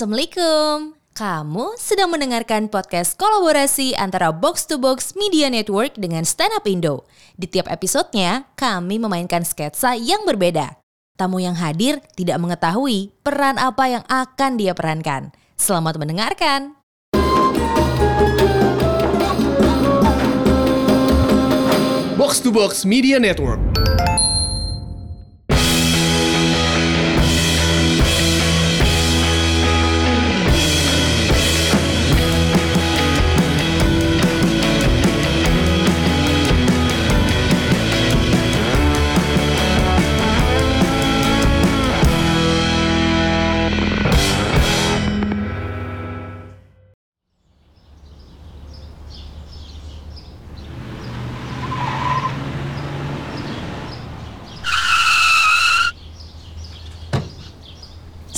Assalamualaikum. Kamu sedang mendengarkan podcast kolaborasi antara Box to Box Media Network dengan Stand Up Indo. Di tiap episodenya, kami memainkan sketsa yang berbeda. Tamu yang hadir tidak mengetahui peran apa yang akan dia perankan. Selamat mendengarkan. Box to Box Media Network.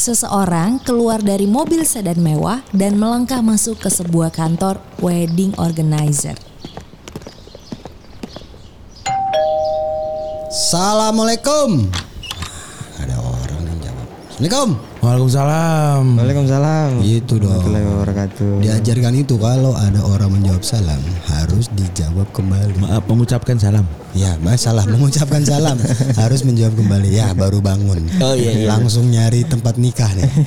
Seseorang keluar dari mobil sedan mewah dan melangkah masuk ke sebuah kantor wedding organizer. Assalamualaikum. Ada orang yang jawab. Assalamualaikum. Waalaikumsalam. Waalaikumsalam. Gitu dong. Warahmatullahi wabarakatuh. Diajarkan itu kalau ada orang menjawab salam harus dijawab kembali. Maaf mengucapkan salam. Ya, masalah mengucapkan salam harus menjawab kembali. Ya, baru bangun. Oh, iya, iya. Langsung nyari tempat nikah nih.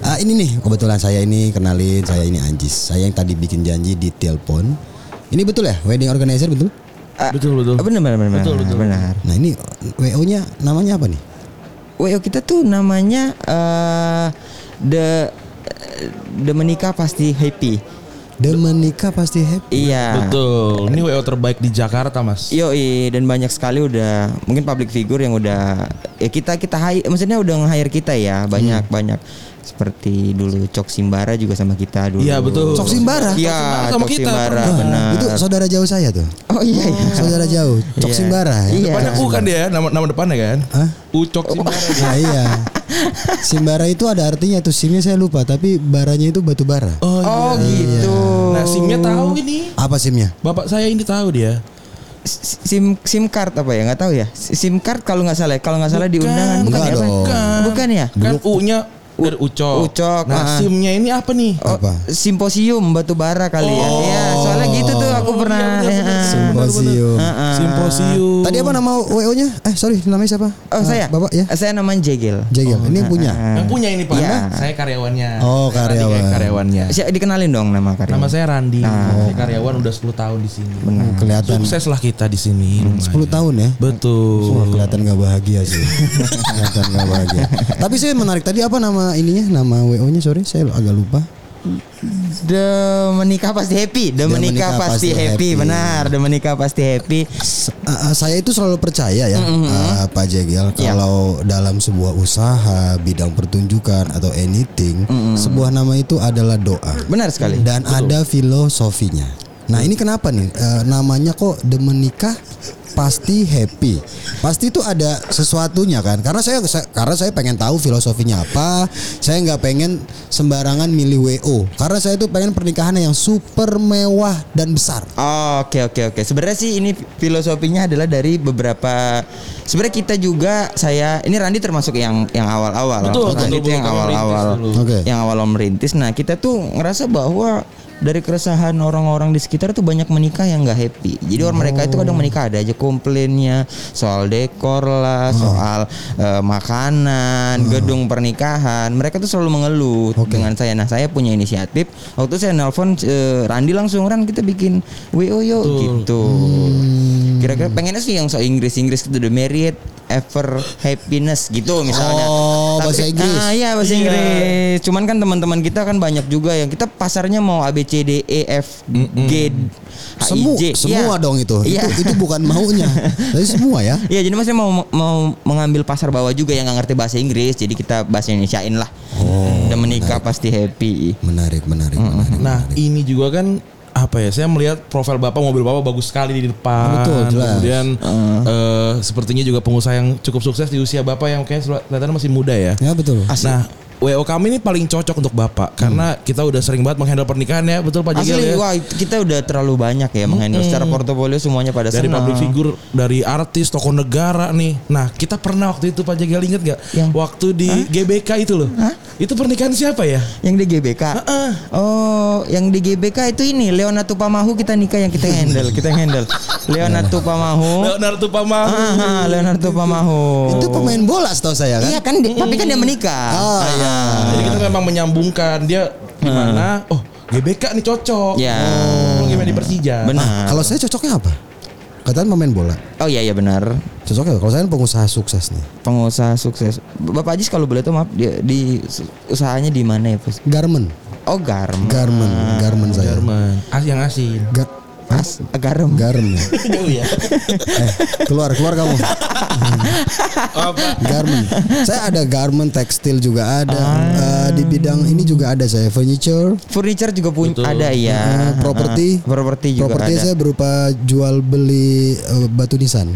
Ah, ini nih kebetulan saya ini kenalin saya ini Anjis. Saya yang tadi bikin janji di telepon. Ini betul ya wedding organizer betul? betul betul. Ah, benar benar benar. Betul, betul. Benar. Nah ini WO-nya namanya apa nih? WO kita tuh namanya eh the the menikah pasti happy. The menikah pasti happy. Iya. Betul. Ini WO terbaik di Jakarta, Mas. Yo dan banyak sekali udah mungkin public figure yang udah ya kita kita hire maksudnya udah nge-hire kita ya banyak Hmm. banyak seperti dulu Cok Simbara juga sama kita dulu. Iya, betul. Cok Simbara? Iya, sama Cok kita, Simbara pernah. benar. Itu saudara jauh saya tuh. Oh iya iya. Saudara jauh, Cok Iya. Simbara ya. Iya. Depannya U kan dia, nama nama depannya kan? Hah? Ucok Simbara. Nah iya. Simbara itu ada artinya tuh simnya saya lupa tapi baranya itu batu bara. Oh, Oh iya. gitu. Nah, simnya tahu ini. Apa simnya? Bapak saya ini tahu dia. Sim sim card apa ya nggak tahu ya sim card kalau nggak salah kalau nggak salah di Bukan. undangan bukan ya dong. bukan ya Kan U-nya dari Ucok. Ucok, Nah, ah. simnya ini apa nih? Oh, Apa? simposium batu bara kali ya Oh. ya soalnya gitu tuh aku pernah iya, benar, benar. eh, eh. Simposium. Heeh. Simposium. Tadi apa nama WO-nya? Eh sorry namanya siapa? oh Ah, saya Bapak ya. Eh, saya namanya Jegel Jegel. Ini yang punya. Yang punya ini Pak. Iya. Saya karyawannya. Oh, Randi karyawan. karyawannya. Siapa dikenalin dong nama karya Nama saya Randi. Saya karyawan udah 10 tahun di sini. Hmm, kelihatan Sukses lah kita di sini. lumayan. 10 tahun ya. Betul. Kelihatan gak bahagia sih. kelihatan gak bahagia. Tapi saya menarik tadi apa nama ininya? Nama WO-nya sorry saya agak lupa. The menikah pasti happy The, menikah, pasti, happy. benar The menikah pasti happy S- uh, saya itu selalu percaya ya uh, Pak Jegel Iya. kalau dalam sebuah usaha bidang pertunjukan atau anything sebuah nama itu adalah doa benar sekali dan ada filosofinya. Nah ini kenapa nih Uh, namanya kok the menikah pasti happy pasti itu ada sesuatunya kan karena saya, saya karena saya pengen tahu filosofinya apa saya nggak pengen sembarangan milih wo karena saya tuh pengen pernikahan yang super mewah dan besar Oh, Oke oke oke. Sebenarnya sih ini filosofinya adalah dari beberapa. Sebenarnya kita juga saya ini Randi termasuk yang yang awal-awal. Betul, Randi betul, itu yang betul. awal-awal. Merintis dulu. Oke. Yang awal merintis. Nah kita tuh ngerasa bahwa dari keresahan orang-orang di sekitar tuh banyak menikah yang nggak happy. Jadi orang mereka itu kadang menikah ada aja komplainnya soal dekor lah, soal eh, makanan, gedung pernikahan. Mereka tuh selalu mengeluh dengan saya. Nah saya punya inisiatif. Waktu saya nelpon eh, Randi langsung Ran kita bikin WO yuk gitu. Kira-kira pengennya sih yang so Inggris Inggris itu the married ever happiness gitu misalnya. Oh, bahasa Inggris. Ah, iya bahasa Iya. Inggris. Cuman kan teman-teman kita kan banyak juga yang kita pasarnya mau A B C D E F G H I J. semua Iya. dong itu. Iya. itu itu bukan maunya tapi semua ya Iya jadi maksudnya mau mau mengambil pasar bawah juga yang nggak ngerti bahasa Inggris jadi kita bahasa Indonesiain lah. Oh, Dan menikah pasti happy. menarik menarik menarik Nah ini juga kan apa ya? Saya melihat profil bapak mobil bapak bagus sekali di depan. Betul, jelas. Kemudian eh, sepertinya juga pengusaha yang cukup sukses di usia bapak yang kayak kelihatan masih muda ya. ya betul Nah WO kami ini paling cocok untuk Bapak karena kita udah sering banget menghandle pernikahan ya, betul Pak Jegel Asli, ya? wah kita udah terlalu banyak ya menghandle secara portofolio semuanya pada dari senang. public figure, dari artis, tokoh negara nih. Nah, kita pernah waktu itu Pak Jegel inget gak? Yang- Waktu di GBK itu loh. Itu pernikahan siapa ya? Yang di GBK. Oh, yang di GBK itu ini Leonardo Pamahu kita nikah yang kita handle, kita handle. Leonardo Pamahu. Leonardo Pamahu. Ah, ah, Leonardo Pamahu. Itu pemain bola setahu saya kan? Iya kan, di- tapi kan dia menikah. Oh iya. Jadi kita memang menyambungkan dia gimana? Oh, GBK nih cocok. Ya. Oh, gimana di Persija? Benar. Kalau saya cocoknya apa? Katanya pemain bola. Oh iya iya benar. Cocoknya kalau saya kan pengusaha sukses nih. Pengusaha sukses. Bapak Ajis kalau boleh tuh maaf dia di usahanya di mana ya, Bos? Garmen. Oh, Garmen. Garmen, garmen saya. Jerman. As yang asin. As Garam. Garmen. Jauh ya. Eh, keluar keluar kamu. Garmen. Saya ada garment tekstil juga ada. Eh, di bidang ini juga ada saya furniture, Furniture juga punya Betul. ada ya. eh, properti. Properti juga Properti ada. saya berupa jual beli eh, batu nisan.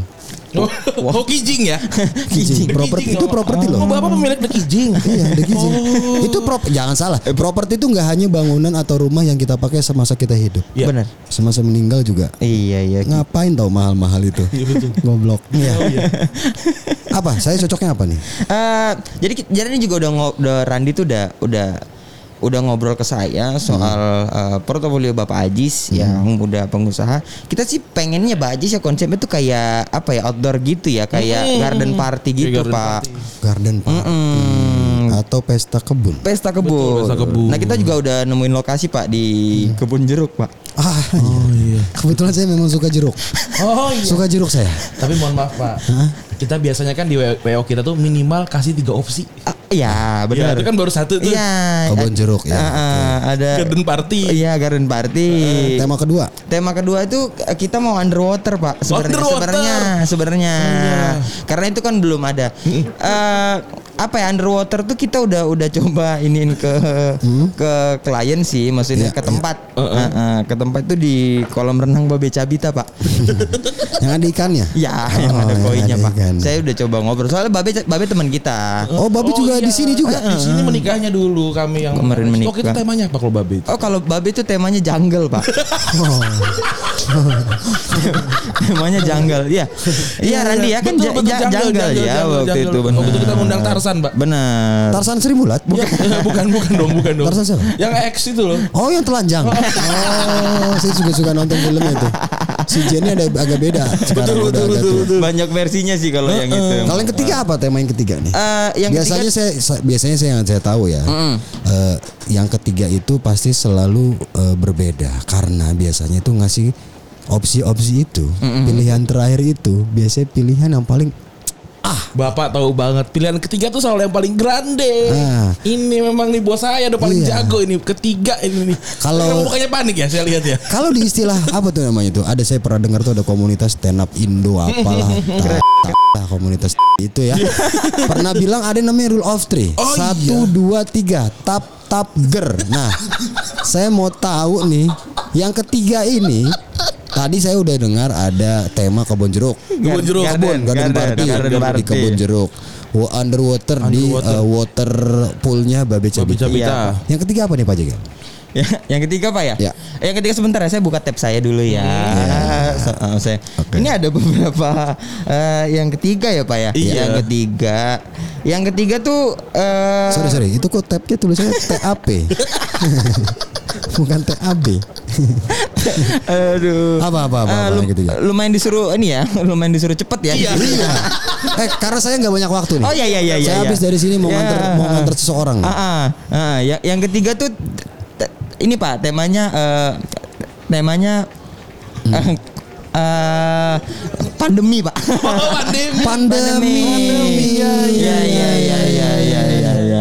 Oh, oh kijing ya? Kijing. Properti itu oh. properti Oh, loh. Bapak pemilik The Kijing. Iya, ada kijing. Itu prop jangan salah. Properti itu nggak hanya bangunan atau rumah yang kita pakai semasa kita hidup. Iya. Benar. Semasa meninggal juga. Iya iya. Ngapain tahu mahal-mahal itu? Goblok. Iya. apa? Saya cocoknya apa nih? Eh, jadi jadi ini juga udah udah Randi tuh udah udah udah ngobrol ke saya soal eh, portofolio Bapak Ajis yang udah pengusaha. Kita sih pengennya Bapak Ajis ya konsepnya tuh kayak apa ya outdoor gitu ya, kayak garden party gitu, garden Pak. party. Garden party Mm. atau pesta kebun. Pesta kebun. Betul, pesta kebun. Nah, kita juga udah nemuin lokasi, Pak, di kebun jeruk, Pak. Ah, iya. Kebetulan saya memang suka jeruk. Oh iya. Suka jeruk saya. Tapi mohon maaf Pak. Kita biasanya kan di WO kita tuh minimal kasih tiga opsi. Ah, iya, Ya, benar. itu kan baru satu tuh. Iya. Kebun jeruk ya. Ah, ah, ada Garden party. Iya, garden party. Tema kedua. Tema kedua itu eh, kita mau underwater pak sebenarnya Underwater. sebenarnya sebenarnya karena itu kan belum ada Eh, apa ya underwater tuh kita udah udah coba iniin ke ke klien sih maksudnya Iya, ke tempat Eh, eh, ke tempat itu di kolam renang Babe Cabita pak Yang ada ikannya. ya Oh, yang ada yang koinnya ada pak ikan. saya udah coba ngobrol soalnya Babe Babe teman kita Oh, Babi juga di sini juga. Di sini menikahnya dulu kami yang Kemarin menikah. Oh, kita temanya apa kalau babe itu? Oh kalau Babe itu temanya jungle pak temanya jungle Iya Iya Randi ya kan Betul, betul, jungle, jungle, jungle, ya jungle, waktu jungle. itu Oh, benar betul kita ngundang Tarsan, Pak. Benar Tarsan Sri Mulat. Ya, bukan bukan dong, bukan dong. Tarzan siapa? Yang X itu loh. Oh yang telanjang. Oh, saya juga suka nonton filmnya itu. Si Jenny ada agak beda sekarang udah agak tua. Banyak versinya sih kalau yang itu. Kalau yang ketiga apa tema yang ketiga nih? Eh, yang biasanya ketiga, saya sa- biasanya saya yang saya tahu ya. eh, yang ketiga itu pasti selalu eh, berbeda karena biasanya itu ngasih opsi-opsi itu. Pilihan terakhir itu biasanya pilihan yang paling Bapak tahu banget pilihan ketiga tuh selalu yang paling grande. Ah. Ini memang nih bos saya udah paling Iya. jago ini ketiga ini nih. Kalau- bukannya panik ya saya lihat ya. kalau di istilah apa tuh namanya itu? Ada saya pernah dengar tuh ada komunitas stand up Indo apalah. Ta- ta- komunitas itu ya. pernah bilang ada namanya rule of three. Oh, Satu, dua, tiga. Tap, tap, ger. Nah, saya mau tahu nih, yang ketiga ini. Tadi saya udah dengar ada tema kebun jeruk. Kebun jeruk. Kebun, garden, garden, party, garden di party. kebun jeruk. Wa- Underwater, di Underwater. uh, water poolnya Babe Babi Cabita. Iya. Yang ketiga apa nih Pak Jega? Ya, yang ketiga apa ya? Ya. Yang ketiga sebentar ya, saya buka tab saya dulu ya. So- uh, saya. Ini ada beberapa eh, yang ketiga ya pak ya. Iya. Yang ketiga, yang ketiga tuh. eh, Sorry sorry, itu kok tabnya tulisannya TAP, bukan TAB. Aduh. Apa apa apa, Eh, apa yang ketiga? lumayan disuruh ini ya, lumayan disuruh cepet ya. Iya. Iya. Eh karena saya nggak banyak waktu nih. Oh iya iya iya. Saya iya. habis dari sini mau Ya. nganter mau nganter seseorang. Ah, ah, ah. yang yang ketiga tuh ini pak temanya eh, temanya Hmm. eh, eh, pandemi pak. Oh, pandemi. Pandemi. Iya iya iya iya iya iya iya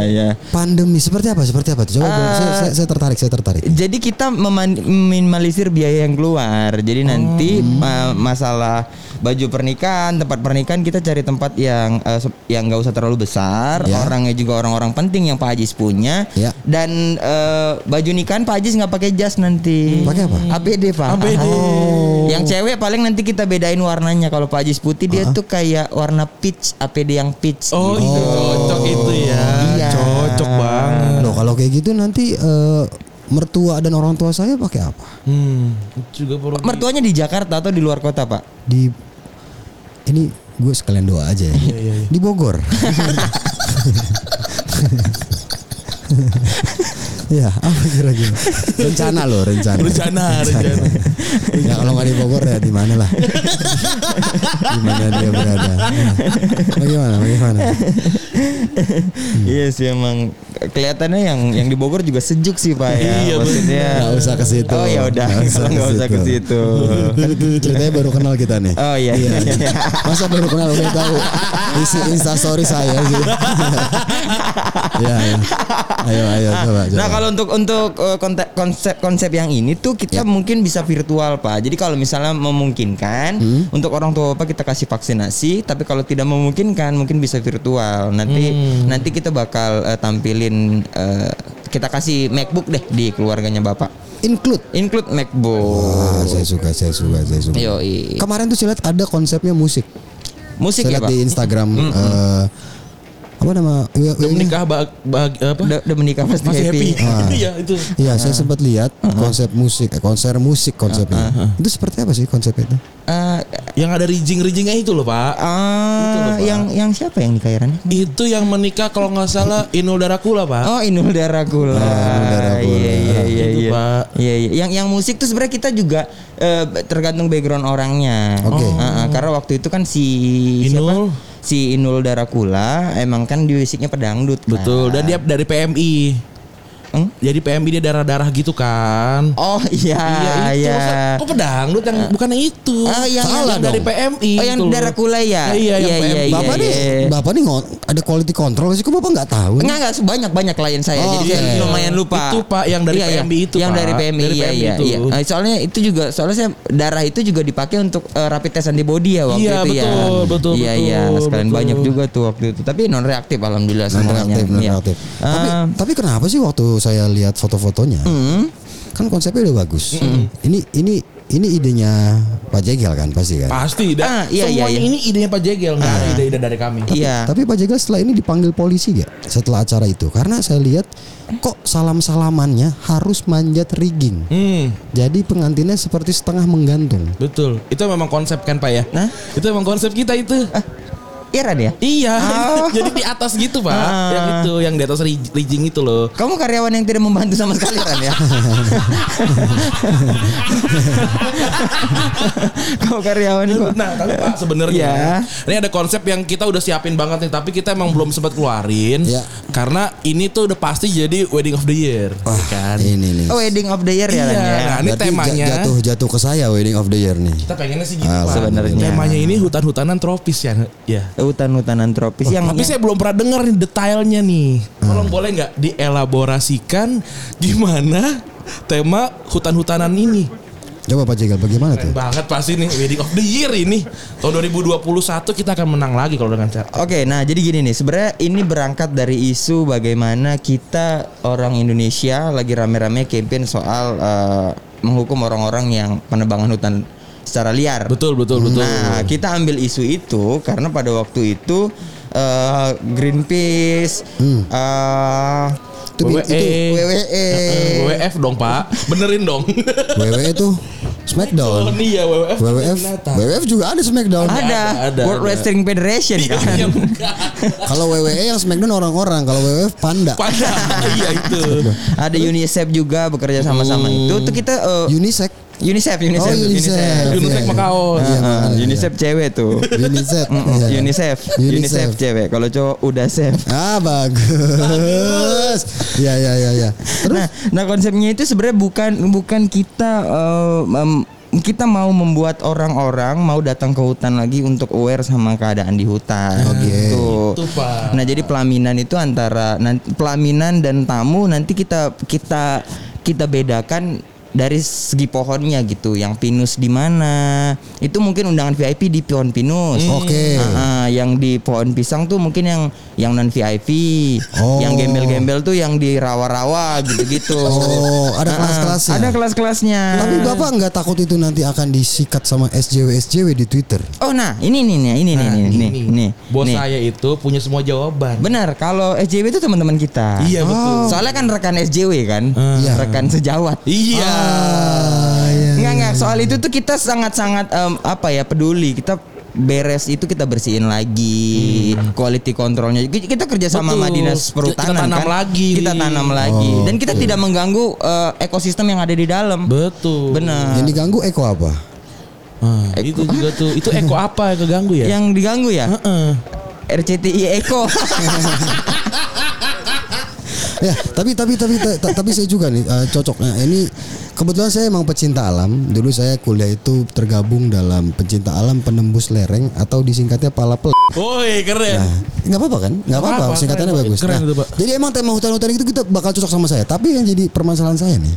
iya. Pandemi seperti apa? Seperti apa? tuh? Coba Ah. saya, saya, saya tertarik, saya tertarik. Jadi kita meminimalisir biaya yang keluar. Jadi nanti Hmm. ma- masalah baju pernikahan, tempat pernikahan kita cari tempat yang eh, se- yang nggak usah terlalu besar, Ya. orangnya juga orang-orang penting yang Pak Ajis punya. Ya. Dan eh, baju nikahan Pak Ajis nggak pakai jas nanti. Pakai apa? APD Pak. APD. Oh. Yang cewek paling nanti kita bedain warnanya. Kalau Pak Ajis putih dia tuh kayak warna peach, APD yang peach. Oh, gitu. itu cocok itu ya. Iya. Kalau kayak gitu nanti eh, mertua dan orang tua saya pakai apa? Hmm, juga perlu. Mertuanya di Jakarta atau di luar kota, Pak? Di ini gue sekalian doa aja ya. Di Bogor. ya, apa kira-kira? Rencana loh, rencana. Rencana, rencana. ya kalau nggak di Bogor ya di mana lah. di mana dia berada. Nah, bagaimana? Bagaimana? Iya sih emang kelihatannya yang yang di Bogor juga sejuk sih Pak ya. Iya, Maksudnya Nggak usah ke situ. Oh ya udah, Nggak usah kalau ke nggak usah ke situ. ceritanya baru kenal kita nih. Oh iya iya. iya. Masa baru kenal udah tahu isi instastory saya sih. ya, ya. Ayo, ayo coba. coba. Nah kalau untuk untuk uh, konte- konsep konsep yang ini tuh kita Ya. mungkin bisa virtual pak. Jadi kalau misalnya memungkinkan Hmm. untuk orang tua bapak kita kasih vaksinasi, tapi kalau tidak memungkinkan mungkin bisa virtual. Nanti Hmm. nanti kita bakal uh, tampilin uh, kita kasih MacBook deh di keluarganya bapak. include. Include MacBook. Wah, saya suka, saya suka, saya suka. Yoi. Kemarin tuh saya lihat ada konsepnya musik. Musik saya ya pak. di Instagram eh, apa nama? W- Udah W- menikah bag, bag- apa? Udah, udah menikah pasti Masih happy. happy. Ah. Iya itu. Iya, saya sempat lihat konsep musik, eh, konser musik konsepnya. Itu seperti apa sih konsep itu? Eh, Yang ada rijing-rijingnya itu loh pak. ah, yang yang siapa yang nikah Itu yang menikah kalau nggak salah Inul Darakula pak. Oh Inul Darakula. Inul Darakula. Iya iya iya Itu, iya. Pak. Iya iya. Yang yang musik tuh sebenarnya kita juga eh, tergantung background orangnya. Oke. Ah, ah, karena waktu itu kan si Inul. siapa? Si Inul Darakula emang kan di musiknya pedangdut. kan. Betul. Dan dia dari PMI. Hmm? Jadi PMI dia darah-darah gitu kan. Oh iya itu. iya. Masa- Kok pedangdut yang bukan itu. Ah, yang- Salah yang- dari. PMI. Oh yang gitu loh. Darakula ya? Iya, yang PMI. Bapak nih, iya. Bapak nih ada quality control sih kok Bapak nggak tahu? Enggak enggak sebanyak banyak klien saya. Oh, Jadi oke. saya lumayan lupa. Itu, Pak, yang dari Iya, iya. PMI itu, Yang Pak. dari PMI Dari iya PMI iya itu. iya. Nah, soalnya itu juga soalnya saya darah itu juga dipakai untuk eh, rapid test antibody ya waktu Iya, itu ya. betul, betul, Iya betul, iya, sekalian betul. banyak juga tuh waktu itu. Tapi non reaktif alhamdulillah Non semuanya. reaktif, non Iya. reaktif. Tapi, Eh, tapi kenapa sih waktu saya lihat foto-fotonya, hmm. kan konsepnya udah bagus. Ini ini ini idenya Pak Jegel kan pasti kan. Pasti. Dan Ah, iya, iya, semuanya iya. ini idenya Pak Jegel. Nggak ada ide-ide dari kami. Iya. Tapi Pak Jegel setelah ini dipanggil polisi gak setelah acara itu? Karena saya lihat kok salam-salamannya harus manjat rigging. Hmm, Jadi pengantinnya seperti setengah menggantung. betul. Itu memang konsep kan Pak ya? Nah? Itu memang konsep kita itu. Iya Ran ya? Iya, Oh. jadi di atas gitu pak, Ah. yang itu, yang di atas ri- rijing itu loh. Kamu karyawan yang tidak membantu sama sekali Ran ya? Kamu karyawan itu Nah, tapi pak sebenarnya Iya. ini ada konsep yang kita udah siapin banget nih, tapi kita emang belum sempat keluarin, Iya. Karena ini tuh udah pasti jadi wedding of the year, Wah, kan? ini nih. Oh wedding of the year ya Iya, ya? nah, ini Berarti temanya. ja- jatuh jatuh ke saya wedding of the year nih. Kita pengennya sih gitu Ah, pak. sebenarnya. Temanya ini hutan-hutanan tropis ya, ya. Hutan-hutanan tropis yang Tapi saya belum pernah dengar nih detailnya nih. Tolong boleh nggak dielaborasikan gimana tema hutan-hutanan ini? Coba Pak Jegel bagaimana tuh? Banget pasti nih wedding of the year ini. Tahun 2021 kita akan menang lagi kalau dengan cara. Oke, nah jadi gini nih, sebenarnya ini berangkat dari isu bagaimana kita orang Indonesia lagi rame-rame campaign soal eh, menghukum orang-orang yang penebangan hutan secara liar. Betul betul betul. Nah, kita ambil isu itu karena pada waktu itu eh, Greenpeace, Hmm. eh, Itu, WWE. itu WWE, Eh, WWF dong pak, benerin dong. WWE itu Oh Smackdown. nih ya WWF. WWF. WWF juga ada Smackdown. ada, ada, ada, World ada. Wrestling Federation Iya, kan. iya. Kalau WWE yang Smackdown orang-orang, kalau WWF panda. Pada iya itu. ada UNICEF juga bekerja sama-sama itu. Tuh kita eh, Unisex. UNICEF, UNICEF, Oh, UNICEF. Unicef Iya. Macau. Iya, makanya. UNICEF cewek tuh. Iya. UNICEF, UNICEF cewek. Kalau cowok udah safe. Ah bagus. Ya ya ya ya. Terus Nah, nah konsepnya itu sebenarnya bukan bukan kita eh, em, kita mau membuat orang-orang mau datang ke hutan lagi untuk aware sama keadaan di hutan. Oke. Gitu. Itu, Pak. Nah, jadi pelaminan itu antara nanti pelaminan dan tamu nanti kita kita kita bedakan dari segi pohonnya gitu. Yang pinus di mana? Itu mungkin undangan VIP di pohon pinus. Oke. Ah, ah, yang di pohon pisang tuh mungkin yang yang non VIP, Oh. yang gembel-gembel tuh yang di rawa-rawa gitu-gitu. Oh, ada kelas-kelasnya. Ada kelas-kelasnya. Tapi Bapak nggak takut itu nanti akan disikat sama SJW SJW di Twitter? Oh nah, ini nih nih, ini nih Nah, nih nih ini. nih. Bos nih. saya itu punya semua jawaban. Benar, kalau SJW itu teman-teman kita. Iya betul. Soalnya kan rekan SJW kan, Iya. rekan sejawat. Iya. Ah, iya, Enggak iya. enggak, soal itu tuh kita sangat-sangat em, apa ya peduli. Kita beres itu kita bersihin lagi quality controlnya kita kerja sama Hmm. Sama dinas Kita perhutanan tanam kan lagi. kita tanam lagi dan kita tidak mengganggu eh, ekosistem yang ada di dalam Betul. benar Yang diganggu Eko apa? Ah, itu juga tuh. Itu Eko apa yang keganggu ya? yang diganggu ya Heeh. RCTI Eko Ya, tapi tapi tapi ta- ta- tapi saya juga nih eh, cocok. Nah, ini kebetulan saya emang pecinta alam. Dulu saya kuliah itu tergabung dalam pencinta alam penembus lereng atau disingkatnya palapel. Woi, keren. Nah, nggak apa-apa kan? Nggak apa-apa, singkatannya keren, bagus. keren Nah, itu, Pak. jadi emang tema hutan-hutan itu kita bakal cocok sama saya. Tapi yang jadi permasalahan saya nih,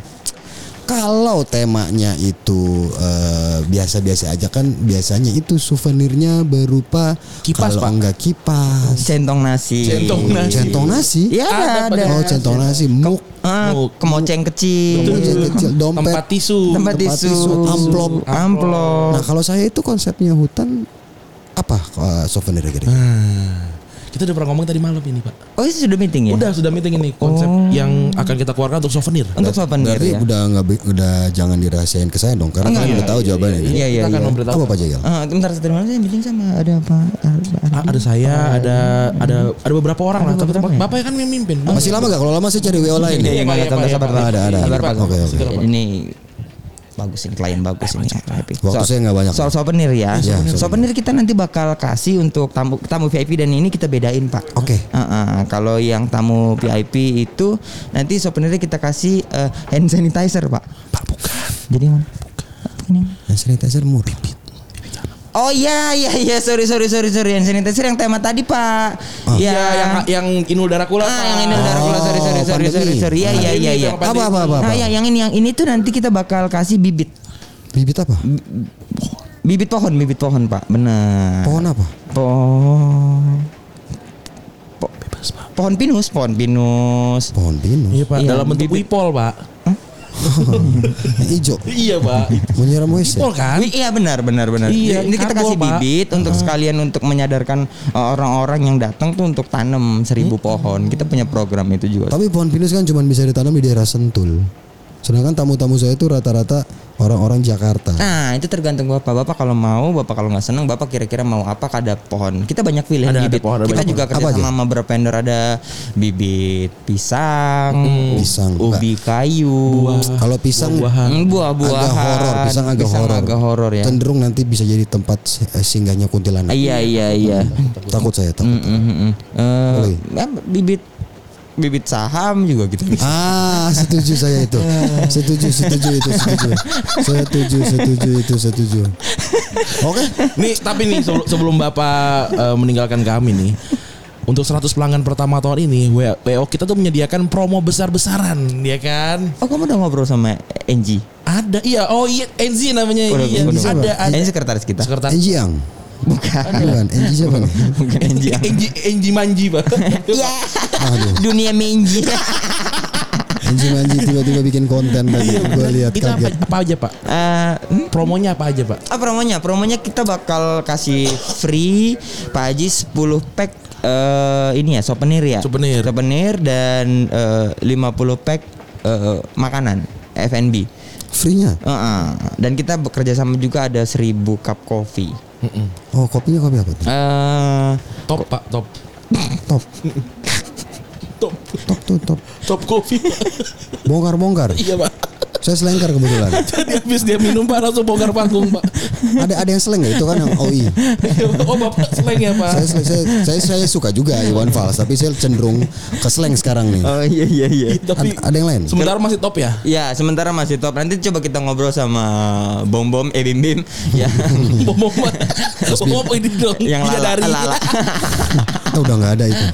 kalau temanya itu eh, biasa-biasa aja kan biasanya itu souvenirnya berupa Kipas, kalau Pak. enggak kipas, centong nasi Centong nasi. centong nasi, Iya ada Ada, oh centong nasi, muk, Ah, kemoceng kecil. kemudian kecil, dompet. Tempat tisu. Tempat tempat tisu, tisu, amplop. amplop. Nah kalau saya itu konsepnya hutan apa eh, souvenirnya kira Nah, kita udah pernah ngomong tadi malam ini, Pak. Oh, itu sudah meeting ya? Udah sudah meeting ini konsep yang akan kita keluarkan untuk souvenir. Untuk souvenir Berarti ya. udah nggak udah jangan dirahasiain ke saya dong karena Enggak, kalian iya, udah tahu jawabannya. kan? Iya, iya, kita akan iya. memberitahu. Apa Pak Jagal? Ah, bentar saya meeting sama ada apa? Ah, ada saya, ada ada ada beberapa orang lah. Tapi beberapa ya? Bapak kan yang mimpin. Masih lama gak? Kalau lama saya cari WO lain. Iya, nih. iya, Pak, nggak iya, tahu Pak, sabar iya. Ada, ada. Oke, oke. Ini bagus ini klien bagus ini happy. Waktu saya nggak banyak. Soal souvenir ya. Iya, souvenir. souvenir kita nanti bakal kasih untuk tamu tamu VIP dan ini kita bedain Pak. Oke. Kalau yang tamu VIP itu nanti souvenirnya kita kasih eh, hand sanitizer Pak. Pak bukan. Jadi mana? Ini. Hand sanitizer murah. Oh iya iya iya sorry sorry sorry sorry hand sanitizer yang tema tadi Pak. Iya, Ya yang yang Inul Darakula. Ah, Pak. yang ini udah sorry sorry sorry sorry pandemi. sorry sorry. Iya iya iya iya. Pandemi, Apa apa apa? Nah, ya yang ini yang ini tuh nanti kita bakal kasih bibit. Bibit apa? Bibit pohon, bibit pohon, Pak. Benar. Pohon apa? Pohon. Po- Bebas, Pak. pohon pinus, pohon pinus. Pohon pinus. Iya, Pak. Iya, Dalam bentuk bibit. wipol, Pak. Yang hijau. Iya, Pak. Menyiram WC. Wipol kan? Iya benar benar benar. Iya, Ini kita kasih Pak. bibit untuk sekalian untuk menyadarkan uh, orang-orang yang datang tuh untuk tanam seribu pohon. Kita punya program itu juga. Tapi pohon pinus kan cuma bisa ditanam di daerah Sentul. Sedangkan tamu-tamu saya itu rata-rata orang-orang Jakarta. Nah itu tergantung bapak. Bapak kalau mau, bapak kalau nggak seneng, bapak kira-kira mau apa kada pohon. Kita banyak pilihan Ada- ada bibit. pohon, ada Kita juga pohon. kerja sama sama beberapa vendor ada bibit pisang, Pisang. ubi kayu, Kalau pisang Buah-buahan. Hmm, buah-buahan. agak horor, pisang agak horor. agak horor ya. Cenderung nanti bisa jadi tempat eh, singgahnya kuntilanak. Iya iya iya. Takut saya takut. Mm, mm, mm, mm. Eh, Boleh. ya, bibit bibit saham juga gitu. Ah, setuju saya itu. Setuju, setuju itu, setuju. Setuju, setuju itu, setuju. Oke. Nih, tapi nih sebelum, Bapak eh, meninggalkan kami nih. Untuk 100 pelanggan pertama tahun ini, WO kita tuh menyediakan promo besar-besaran, ya kan? Oh kamu udah ngobrol sama Enji? Ada, iya, oh iya, Enzi namanya, Udah, iya, udah. ada, ada. Enji sekretaris kita. Sekretaris Enji Yang. Bukan. Bukan, Enji siapa? Bukan Enji. Enji, Enji Manji, Pak. Iya. Aduh. Dunia Menji. Enji Manji tiba-tiba bikin konten tadi. Gue lihat Itu apa, kaget. apa aja, Pak? Eh, hmm? Promonya apa aja, Pak? Ah promonya, promonya kita bakal kasih free Pak Haji 10 pack eh ini ya souvenir ya. Souvenir. Souvenir dan eh, 50 pack eh, makanan F&B. Free-nya. Heeh. Dan kita bekerja sama juga ada 1000 cup coffee. Oh, kopinya kopi apa tuh? Eh Top, Pak, top. Top. Top. Top tuh, top. Top kopi. Bongkar-bongkar. iya, Pak. Saya selengkar kebetulan. Jadi habis dia minum Pak langsung bongkar panggung, Pak. Ada ada yang seleng nggak? Itu kan yang OI. oh, Bapak slang ya, Pak. Saya, saya, saya, saya suka juga Iwan Fals, tapi saya cenderung ke slang sekarang nih. Oh iya iya iya. Tapi Ada, ada yang lain? sementara masih top ya? Ya sementara masih top. Nanti coba kita ngobrol sama Bom Bom, eh Bim Bim, ya. Bom bom bom bom ini dong. yang lala, dari. lala. Oh, udah nggak ada itu.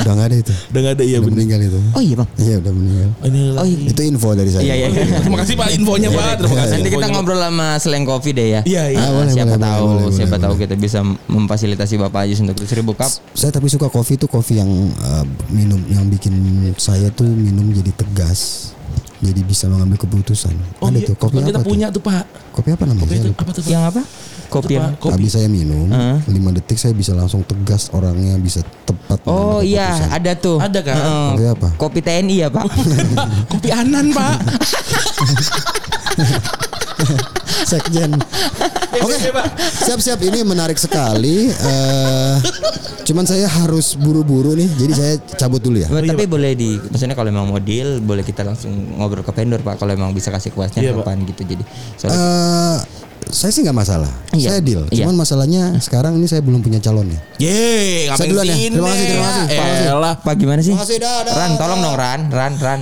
Udah nggak ada itu. Udah nggak ada iya udah bener. meninggal itu. Oh iya bang. Iya udah meninggal. Oh, ini Oh iya. Itu info dari saya. Iya iya. Iya. Terima kasih Pak infonya Pak. Terima kasih. Nanti kita ngobrol sama Slang Coffee deh ya. Iya, iya. Ah, Boleh, siapa boleh, tahu, boleh, siapa boleh, tahu boleh. kita bisa memfasilitasi Bapak Ajis untuk seribu cup. Saya tapi suka kopi itu kopi yang eh, minum yang bikin saya tuh minum jadi tegas. Jadi bisa mengambil keputusan. Oh Ada iya, tuh kopi kita apa punya tuh? tuh Pak. Kopi apa namanya? Kopi itu apa tuh Pak? Yang apa? Kopi yang kopi. Habis saya minum, Heeh. 5 detik saya bisa langsung tegas orangnya bisa tepat. Oh iya, keputusan. ada tuh. Ada kan? Heeh. Kopi apa? Kopi TNI ya, Pak. Kopi Anan Pak. Sekjen. Oke, siap-siap ini menarik sekali. Eh, cuman saya harus buru-buru nih, jadi saya cabut dulu ya. Tapi boleh di maksudnya kalau memang mau deal boleh kita langsung ngobrol ke vendor Pak kalau memang bisa kasih kuasnya Iya, Pak. kapan gitu. Jadi soalnya Eh, saya sih nggak masalah. Iya. Saya deal. Iya. Cuman masalahnya sekarang ini saya belum punya calonnya. Yeay, ngapain Saya duluan ya. Terima kasih, terima kasih. Terima kasih. elah. Pak gimana sih? Makasih, dah, dah, Ran, tolong dong Ran, Ran, Ran.